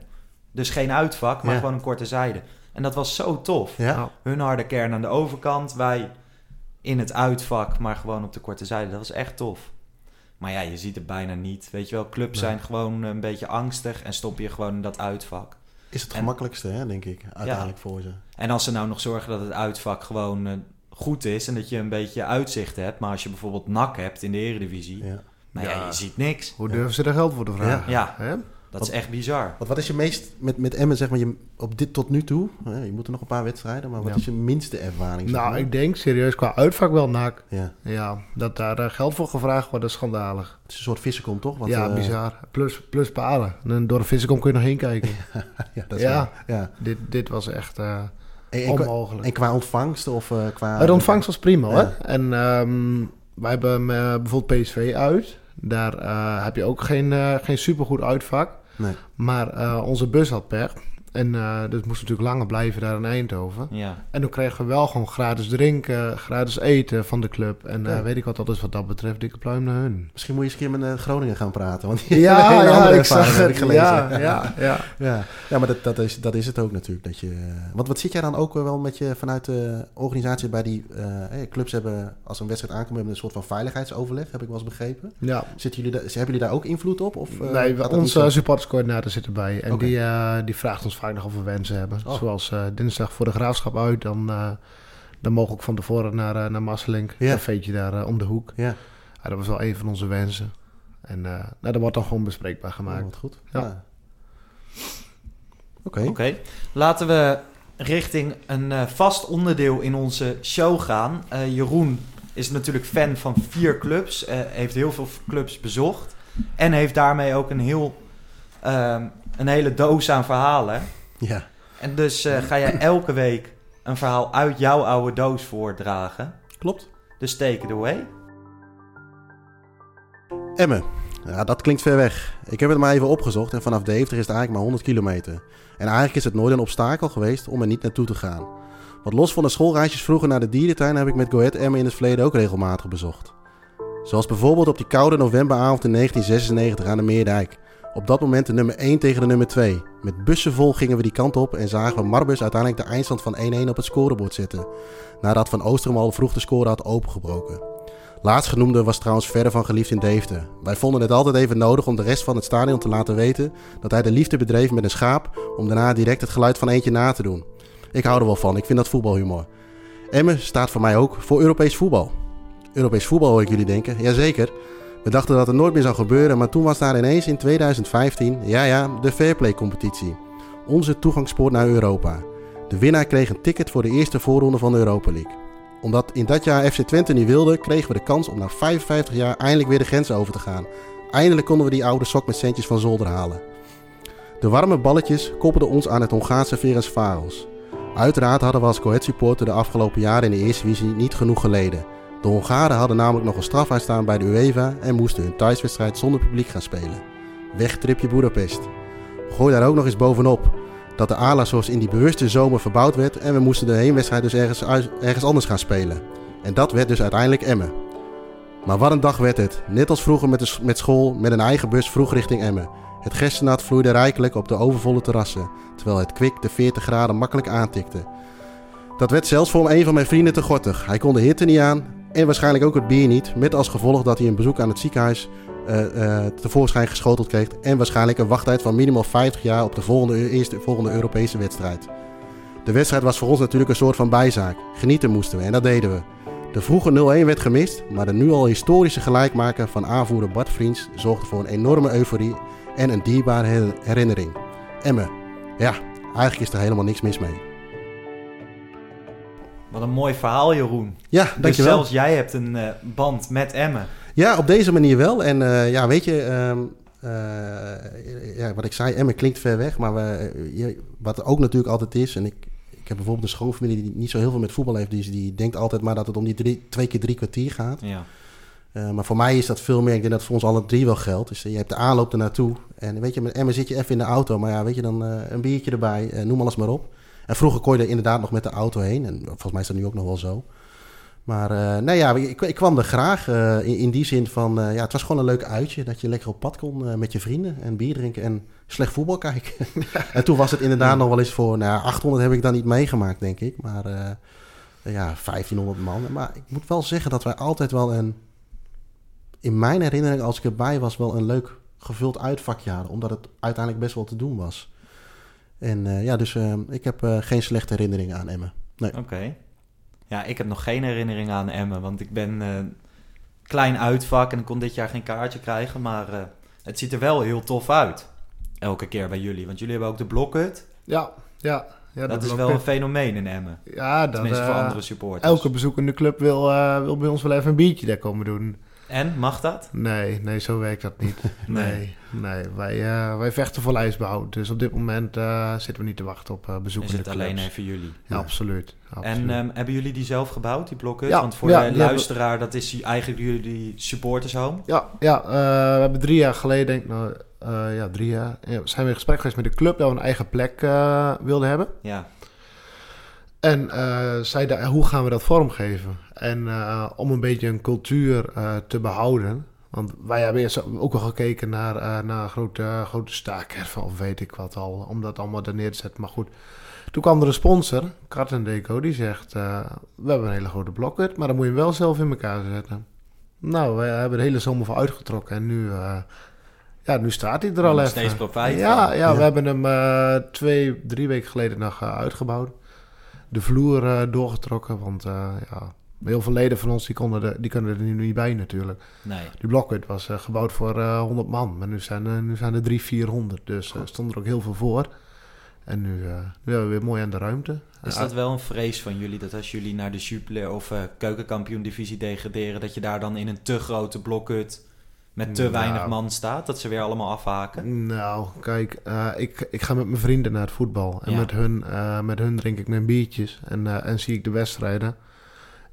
Dus geen uitvak, maar Ja. gewoon een korte zijde. En dat was zo tof. Ja. Hun harde kern aan de overkant, wij in het uitvak, maar gewoon op de korte zijde. Dat was echt tof. Maar ja, je ziet het bijna niet. Weet je wel, clubs Nee. zijn gewoon een beetje angstig en stop je gewoon in dat uitvak. Is het En- gemakkelijkste, hè, denk ik, uiteindelijk voor ze. En als ze nou nog zorgen dat het uitvak gewoon eh, goed is en dat je een beetje uitzicht hebt. Maar als je bijvoorbeeld NAC hebt in de eredivisie, Ja. nou ja, Ja. je ziet niks. Hoe durven ze er geld voor te vragen? Ja, Hè? dat is echt bizar. Wat, wat is je meest, met, met Emmen zeg maar, je, op dit tot nu toe, hè, je moet er nog een paar wedstrijden, maar wat Ja. is je minste ervaring? zeg Nou, maar? ik denk serieus qua uitvak wel nak. Ja, Ja, dat daar eh, geld voor gevraagd wordt, dat is schandalig. het is een soort vissenkom, toch? Wat, ja, eh, bizar. Plus, plus palen. En door de vissenkom kun je nog heen kijken. ja, dat is Ja. waar. ja. dit, dit was echt eh, En, qua, onmogelijk. en qua ontvangst of eh, qua... Het ontvangst was prima Ja. hoor. En ehm, wij hebben eh, bijvoorbeeld PSV uit. Daar eh, heb je ook geen, geen supergoed uitvak. Nee. Maar onze bus had pech. En eh dus moest natuurlijk langer blijven daar in Eindhoven. Ja, En toen kregen we wel gewoon gratis drinken, gratis eten van de club. En eh, weet ik wat dat is wat dat betreft, dikke pluim naar hun. Misschien moet je eens een keer met eh, Groningen gaan praten, want die Ja, hele ja, andere ik zag het. ik gelezen. Ja, ja, ja. Ja, ja maar dat, dat, is, dat is het ook natuurlijk. Dat je, want wat zit jij dan ook wel met je vanuit de organisatie bij die clubs hebben, als een wedstrijd aankomt, hebben een soort van veiligheidsoverleg, heb ik wel eens begrepen. ja. Zitten jullie daar, hebben jullie daar ook invloed op? Of, eh, nee, dat onze supporterscoördinator zit erbij. En die, eh, die vraagt ons vaak nog we wensen hebben. Oh. Zoals eh, dinsdag voor de graafschap uit. Dan, eh, dan mogen we ook van tevoren naar, eh naar Masselink. Ja. Een feetje daar om de hoek. Ja, Ja, dat was wel een van onze wensen. En eh, nou, dat wordt dan gewoon bespreekbaar oh, gemaakt. wat goed. Ja. Ja. Oké. oké. Laten we richting een eh, vast onderdeel in onze show gaan. Eh, Jeroen is natuurlijk fan van vier clubs, eh, heeft heel veel clubs bezocht en heeft daarmee ook een, heel, ehm, een hele doos aan verhalen. Ja. En dus eh, ga jij elke week een verhaal uit jouw oude doos voordragen. klopt. Dus take it away. Emmen. Ja, dat klinkt ver weg. Ik heb het maar even opgezocht en vanaf Deventer is het eigenlijk maar 100 kilometer. En eigenlijk is het nooit een obstakel geweest om er niet naartoe te gaan. Want los van de schoolreisjes vroeger naar de dierentuin heb ik met Go Ahead Emmen in het verleden ook regelmatig bezocht. Zoals bijvoorbeeld op die koude novemberavond in 1996 aan de Meerdijk. Op dat moment de nummer 1 tegen de nummer 2. Met bussen vol gingen we die kant op en zagen we Marbus uiteindelijk de eindstand van 1-1 op het scorebord zetten. Nadat Van Oosterom al vroeg de score had opengebroken. Laatstgenoemde was trouwens verder van geliefd in Deventer. Wij vonden het altijd even nodig om de rest van het stadion te laten weten dat hij de liefde bedreef met een schaap om daarna direct het geluid van eentje na te doen. Ik hou er wel van, ik vind dat voetbalhumor. Emmen staat voor mij ook voor Europees voetbal. Europees voetbal hoor ik jullie denken. Jazeker. We dachten dat het nooit meer zou gebeuren, maar toen was daar ineens in 2015, ja ja, de Fairplay competitie. Onze toegangspoort naar Europa. De winnaar kreeg een ticket voor de eerste voorronde van de Europa League. Omdat in dat jaar FC Twente niet wilde, kregen we de kans om na 55 jaar eindelijk weer de grens over te gaan. Eindelijk konden we die oude sok met centjes van zolder halen. De warme balletjes koppelden ons aan het Hongaarse Ferencváros. Uiteraard hadden we als Coët supporter de afgelopen jaren in de Eerste Divisie niet genoeg geleden. De Hongaren hadden namelijk nog een straf uitstaan bij de UEFA en moesten hun thuiswedstrijd zonder publiek gaan spelen. Wegtripje Boedapest. Gooi daar ook nog eens bovenop dat de Alasos in die bewuste zomer verbouwd werd en we moesten de heenwedstrijd dus ergens, ergens anders gaan spelen. En dat werd dus uiteindelijk Emmen. Maar wat een dag werd het. Net als vroeger met, de, met school, met een eigen bus vroeg richting Emmen. Het gerstenat vloeide rijkelijk op de overvolle terrassen, terwijl het kwik de 40 graden makkelijk aantikte. Dat werd zelfs voor een van mijn vrienden te gortig. Hij kon de hitte niet aan en waarschijnlijk ook het bier niet, met als gevolg dat hij een bezoek aan het ziekenhuis uh, uh, tevoorschijn geschoteld kreeg en waarschijnlijk een wachttijd van minimaal 50 jaar op de volgende, eerste, volgende Europese wedstrijd. De wedstrijd was voor ons natuurlijk een soort van bijzaak. Genieten moesten we en dat deden we. De vroege 0-1 werd gemist, maar de nu al historische gelijkmaker van aanvoerder Bart Vriends zorgde voor een enorme euforie en een dierbare herinnering. Emmen. Ja, eigenlijk is er helemaal niks mis mee. Wat een mooi verhaal, Jeroen. Ja, Dus dankjewel. zelfs jij hebt een eh, band met Emmen. Ja, op deze manier wel. En eh, ja, weet je, ehm, eh, ja, wat ik zei, Emmen klinkt ver weg. Maar we, je- wat ook natuurlijk altijd is, en ik, ik heb bijvoorbeeld een schoonfamilie die niet zo heel veel met voetbal heeft. Die, die denkt altijd maar dat het om die drie, twee keer drie kwartier gaat. Ja. Maar voor mij is dat veel meer. Ik denk dat voor ons alle drie wel geldt. Dus je hebt de aanloop ernaartoe. En weet je, met Emmen zit je even in de auto. Maar ja, weet je, dan een biertje erbij. noem alles maar op. En vroeger kon je er inderdaad nog met de auto heen. En volgens mij is dat nu ook nog wel zo. Maar nee, ja, ik, ik kwam er graag eh, in, in die zin van... eh, ja, het was gewoon een leuk uitje. Dat je lekker op pad kon met je vrienden. En bier drinken en slecht voetbal kijken. en toen was het inderdaad nog wel eens voor... Nou, ja, 800 heb ik dan niet meegemaakt, denk ik. Maar ja, 1500 man. Maar ik moet wel zeggen dat wij altijd wel een in mijn herinnering, als ik erbij was, wel een leuk gevuld uitvakje hadden. Omdat het uiteindelijk best wel te doen was. En eh, ja, dus eh, ik heb eh, geen slechte herinneringen aan Emmen. Oké. Ja, ik heb nog geen herinnering aan Emmen, want ik ben eh, klein uitvak en ik kon dit jaar geen kaartje krijgen, maar eh, het ziet er wel heel tof uit. Elke keer bij jullie, want jullie hebben ook de blokhut. Ja, ja. ja dat is wel een fenomeen in Emmen. Ja, dat, Tenminste voor andere supporters. elke bezoekende club wil, eh, wil bij ons wel even een biertje daar komen doen. En, mag dat? Nee, nee, zo werkt dat niet. nee, nee. Wij, eh, wij vechten voor lijstbehoud. Dus op dit moment eh, zitten we niet te wachten op eh Is bezoekende het alleen even jullie? Ja, absoluut. absoluut. En ehm, hebben jullie die zelf gebouwd, die blokhut? Ja, Want voor ja, de luisteraar, dat is eigenlijk jullie supportershome. Ja, ja eh, we hebben drie jaar geleden, denk ik, nou, eh, ja, drie jaar, ja, zijn we in gesprek geweest met de club dat we een eigen plek eh, wilden hebben. Ja, En eh zeiden, hoe gaan we dat vormgeven? En eh, om een beetje een cultuur eh, te behouden. Want wij hebben eerst ook wel gekeken naar, naar grote, grote staakerven of weet ik wat al. Om dat allemaal er neer te zetten. Maar goed, toen kwam er een sponsor, Kart Deco, die zegt... we hebben een hele grote blokhut, maar dan moet je hem wel zelf in elkaar zetten. Nou, we hebben de hele zomer voor uitgetrokken en nu... ja, nu staat hij er al even. steeds profijt ja, ja, Ja. we hebben hem twee, drie weken geleden nog uitgebouwd. De vloer eh, doorgetrokken, want eh, ja, heel veel leden van ons die, konden er, die kunnen er nu niet bij natuurlijk. nee. Die blokhut was eh, gebouwd voor eh 100 man, maar nu zijn, er nu zijn er 300, 400. Dus er stond er ook heel veel voor. En nu, nu hebben we weer mooi aan de ruimte. Is dat wel een vrees van jullie, dat als jullie naar de Jupiler of keukenkampioen divisie degraderen, dat je daar dan in een te grote blokhut met te Nou. weinig man staat, dat ze weer allemaal afhaken? Nou, kijk, eh, ik, ik ga met mijn vrienden naar het voetbal. En Ja. met, hun, eh, met hun drink ik mijn biertjes en, eh, en zie ik de wedstrijden.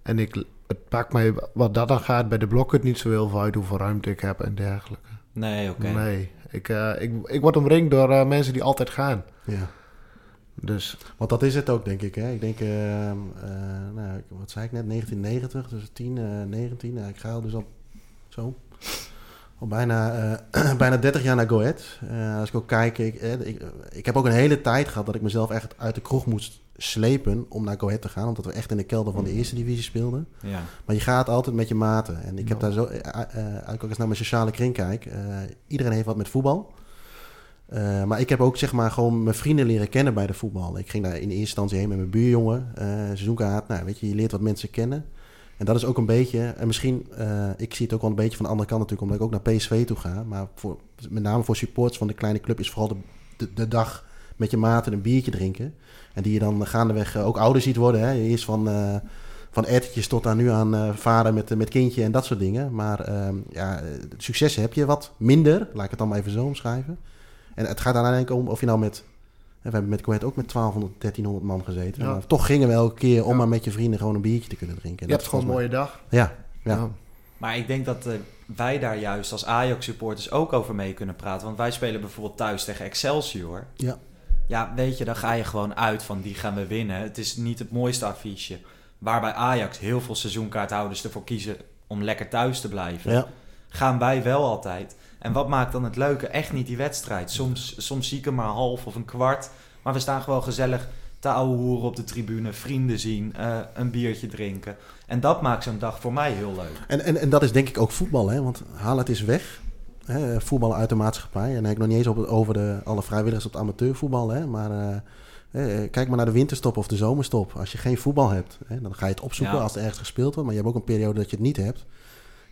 En ik, het maakt mij, wat dat dan gaat, bij de blokhut niet zo heel veel uit hoeveel ruimte ik heb en dergelijke. Nee, oké. Nee, ik, eh, ik, ik word omringd door eh, mensen die altijd gaan. Ja. Dus Want dat is het ook, denk ik. Hè? Ik denk, nou, wat zei ik net, 1990, dus 10, eh 19. Nou, ik ga al dus al zo. Al bijna, eh, bijna 30 jaar naar Go Ahead. Eh, als ik ook kijk, ik, eh, ik, ik heb ook een hele tijd gehad dat ik mezelf echt uit de kroeg moest slepen om naar Go Ahead te gaan. Omdat we echt in de kelder van de eerste divisie speelden. Ja. Maar je gaat altijd met je maten. En ik heb daar zo, als ik ook eens naar mijn sociale kring kijk, iedereen heeft wat met voetbal. Maar ik heb ook zeg maar gewoon mijn vrienden leren kennen bij de voetbal. Ik ging daar in eerste instantie heen met mijn buurjongen. eh seizoenkaart, nou weet je, je leert wat mensen kennen. En dat is ook een beetje, en misschien, eh, ik zie het ook wel een beetje van de andere kant natuurlijk, omdat ik ook naar PSV toe ga. Maar voor, met name voor supporters van de kleine club is vooral de, de, de dag met je maten een biertje drinken. En die je dan gaandeweg eh, ook ouder ziet worden. Hè? Eerst van, eh van ettertjes tot aan nu aan vader met, met kindje en dat soort dingen. Maar ehm, ja, successen heb je wat minder, laat ik het dan maar even zo omschrijven. En het gaat uiteindelijk om of je nou met... We hebben met Coët ook met 1200, 1300 man gezeten. Ja. Maar toch gingen we elke keer om Ja. maar met je vrienden gewoon een biertje te kunnen drinken. En Je dat hebt is gewoon een mooie dag. Ja, ja. Maar ik denk dat eh, wij daar juist als Ajax-supporters ook over mee kunnen praten. Want wij spelen bijvoorbeeld thuis tegen Excelsior. Ja. Ja, weet je, dan ga je gewoon uit van die gaan we winnen. Het is niet het mooiste affiche. Waarbij Ajax heel veel seizoenkaarthouders ervoor kiezen om lekker thuis te blijven. ja. Gaan wij wel altijd. En wat maakt dan het leuke? Echt niet die wedstrijd. Soms, soms zie ik hem maar half of een kwart. Maar we staan gewoon gezellig te ouwe hoeren op de tribune. Vrienden zien, eh, een biertje drinken. En dat maakt zo'n dag voor mij heel leuk. En, en, en dat is denk ik ook voetbal, hè? want haal het is weg. Hè? Voetbal uit de maatschappij. En dan heb ik nog niet eens op, over de, alle vrijwilligers op het amateurvoetbal. Hè? Maar eh, eh, kijk maar naar de winterstop of de zomerstop. Als je geen voetbal hebt, hè, dan ga je het opzoeken Ja. als er ergens gespeeld wordt. Maar je hebt ook een periode dat je het niet hebt.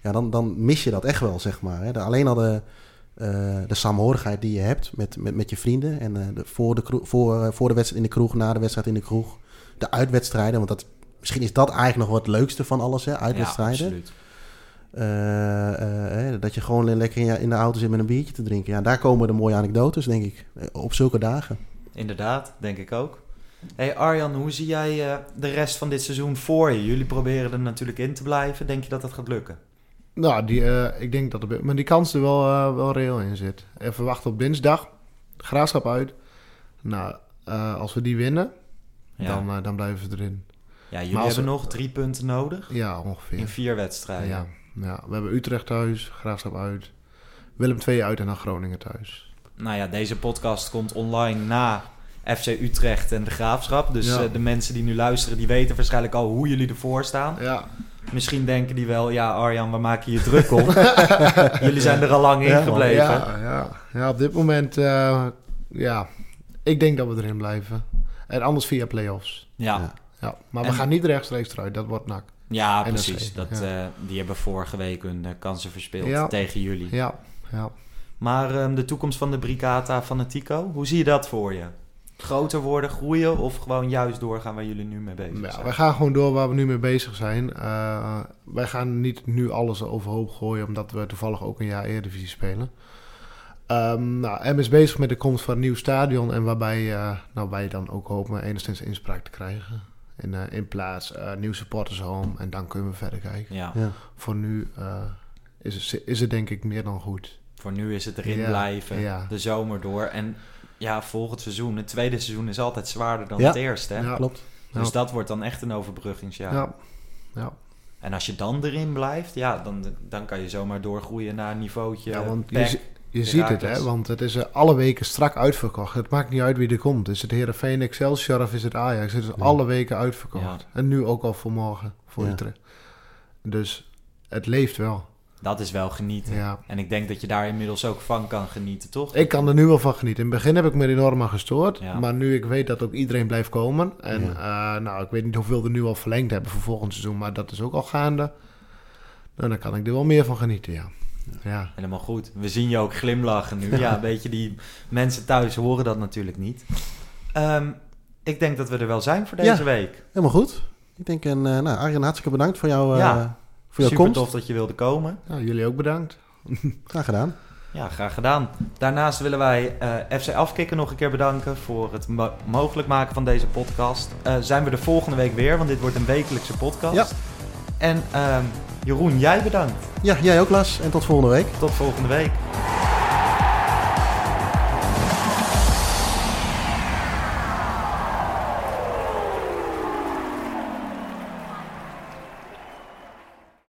Ja, dan, dan mis je dat echt wel, zeg maar. Hè? De- alleen al de, eh, de saamhorigheid die je hebt met, met, met je vrienden. En eh, de, voor, de kroeg- voor, eh, voor de wedstrijd in de kroeg, na de wedstrijd in de kroeg. De uitwedstrijden, want dat, misschien is dat eigenlijk nog wat het leukste van alles, hè? uitwedstrijden. Ja, absoluut. Dat je gewoon lekker in, de auto zit met een biertje te drinken. Ja, daar komen de mooie anekdotes, denk ik. Op zulke dagen. Inderdaad, denk ik ook. Hey Arjan, hoe zie jij de rest van dit seizoen voor je? Jullie proberen er natuurlijk in te blijven. Denk je dat dat gaat lukken? Nou, die, eh, ik denk dat er, maar die kans er wel, eh, wel reëel in zit. Even wachten op dinsdag. Graafschap uit. Nou, eh, als we die winnen, Ja, dan, dan blijven we erin. ja jullie hebben we- nog drie punten nodig Ja, ongeveer. in vier wedstrijden. Ja, ja, we hebben Utrecht thuis, Graafschap uit. Willem II uit en dan Groningen thuis. Nou ja, deze podcast komt online na FC Utrecht en de Graafschap. Dus Ja. eh, de mensen die nu luisteren, die weten waarschijnlijk al hoe jullie ervoor staan. Ja, Misschien denken die wel, ja Arjan, we maken je druk om. jullie zijn er al lang in gebleven. ja, ja, ja, op dit moment, eh, ja, ik denk dat we erin blijven. En anders via play-offs. Ja, Ja. Ja, maar En- we gaan niet rechtstreeks eruit, dat wordt nak. ja, precies. Dat, ja. eh, die hebben vorige week hun eh, kansen verspeeld Ja. tegen jullie. Ja, ja. Maar ehm, de toekomst van de Brigata Fanatico, hoe zie je dat voor je? Groter worden, groeien of gewoon juist doorgaan waar jullie nu mee bezig Ja, zijn? wij gaan gewoon door waar we nu mee bezig zijn. Eh, wij gaan niet nu alles overhoop gooien, omdat we toevallig ook een jaar Eredivisie spelen. Ehm nou, M is bezig met de komst van een nieuw stadion en waarbij eh, nou, wij dan ook hopen enigszins inspraak te krijgen. In, eh, in plaats eh nieuw supporters home en dan kunnen we verder kijken. Ja, Ja. Voor nu eh, is, het, is het denk ik meer dan goed. voor nu is het erin Ja, blijven, ja. de zomer door. En ja, volgend seizoen, het tweede seizoen is altijd zwaarder dan Ja. het eerste. Hè? Ja. Klopt. Dus Ja. dat wordt dan echt een overbruggingsjaar. Ja. Ja. En als je dan erin blijft, ja, dan, dan kan je zomaar doorgroeien naar een niveautje. Ja, want je, je ziet het, hè? Want het is eh, alle weken strak uitverkocht. Het maakt niet uit wie er komt. Is het Heerenveen, Excelsior of is het Ajax? Het is Ja. alle weken uitverkocht. Ja. En nu ook al voor morgen, voor Ja. Utrecht. Dus het leeft wel. Dat is wel genieten. Ja. En ik denk dat je daar inmiddels ook van kan genieten, toch? Ik kan er nu wel van genieten. In het begin heb ik me enorm aan gestoord. Ja. Maar nu ik weet dat ook iedereen blijft komen. En Ja. eh, nou, ik weet niet hoeveel er nu al verlengd hebben voor volgend seizoen. Maar dat is ook al gaande. Nou, dan kan ik er wel meer van genieten, ja. Ja, Helemaal goed. We zien je ook glimlachen nu. Ja, weet je, die mensen thuis horen dat natuurlijk niet. Ehm, ik denk dat we er wel zijn voor deze week. Helemaal goed. Ik denk, en, eh nou, Arjen, hartstikke bedankt voor, jou, eh. Voor jouw Super komst. tof dat je wilde komen. Ja, jullie ook bedankt. Graag gedaan. Ja, graag gedaan. Daarnaast willen wij eh, FC Afkikken nog een keer bedanken voor het mo- mogelijk maken van deze podcast. Eh, zijn we de volgende week weer, want dit wordt een wekelijkse podcast. Ja. En ehm, Jeroen, jij bedankt. Ja, jij ook, Las. En tot volgende week. Tot volgende week.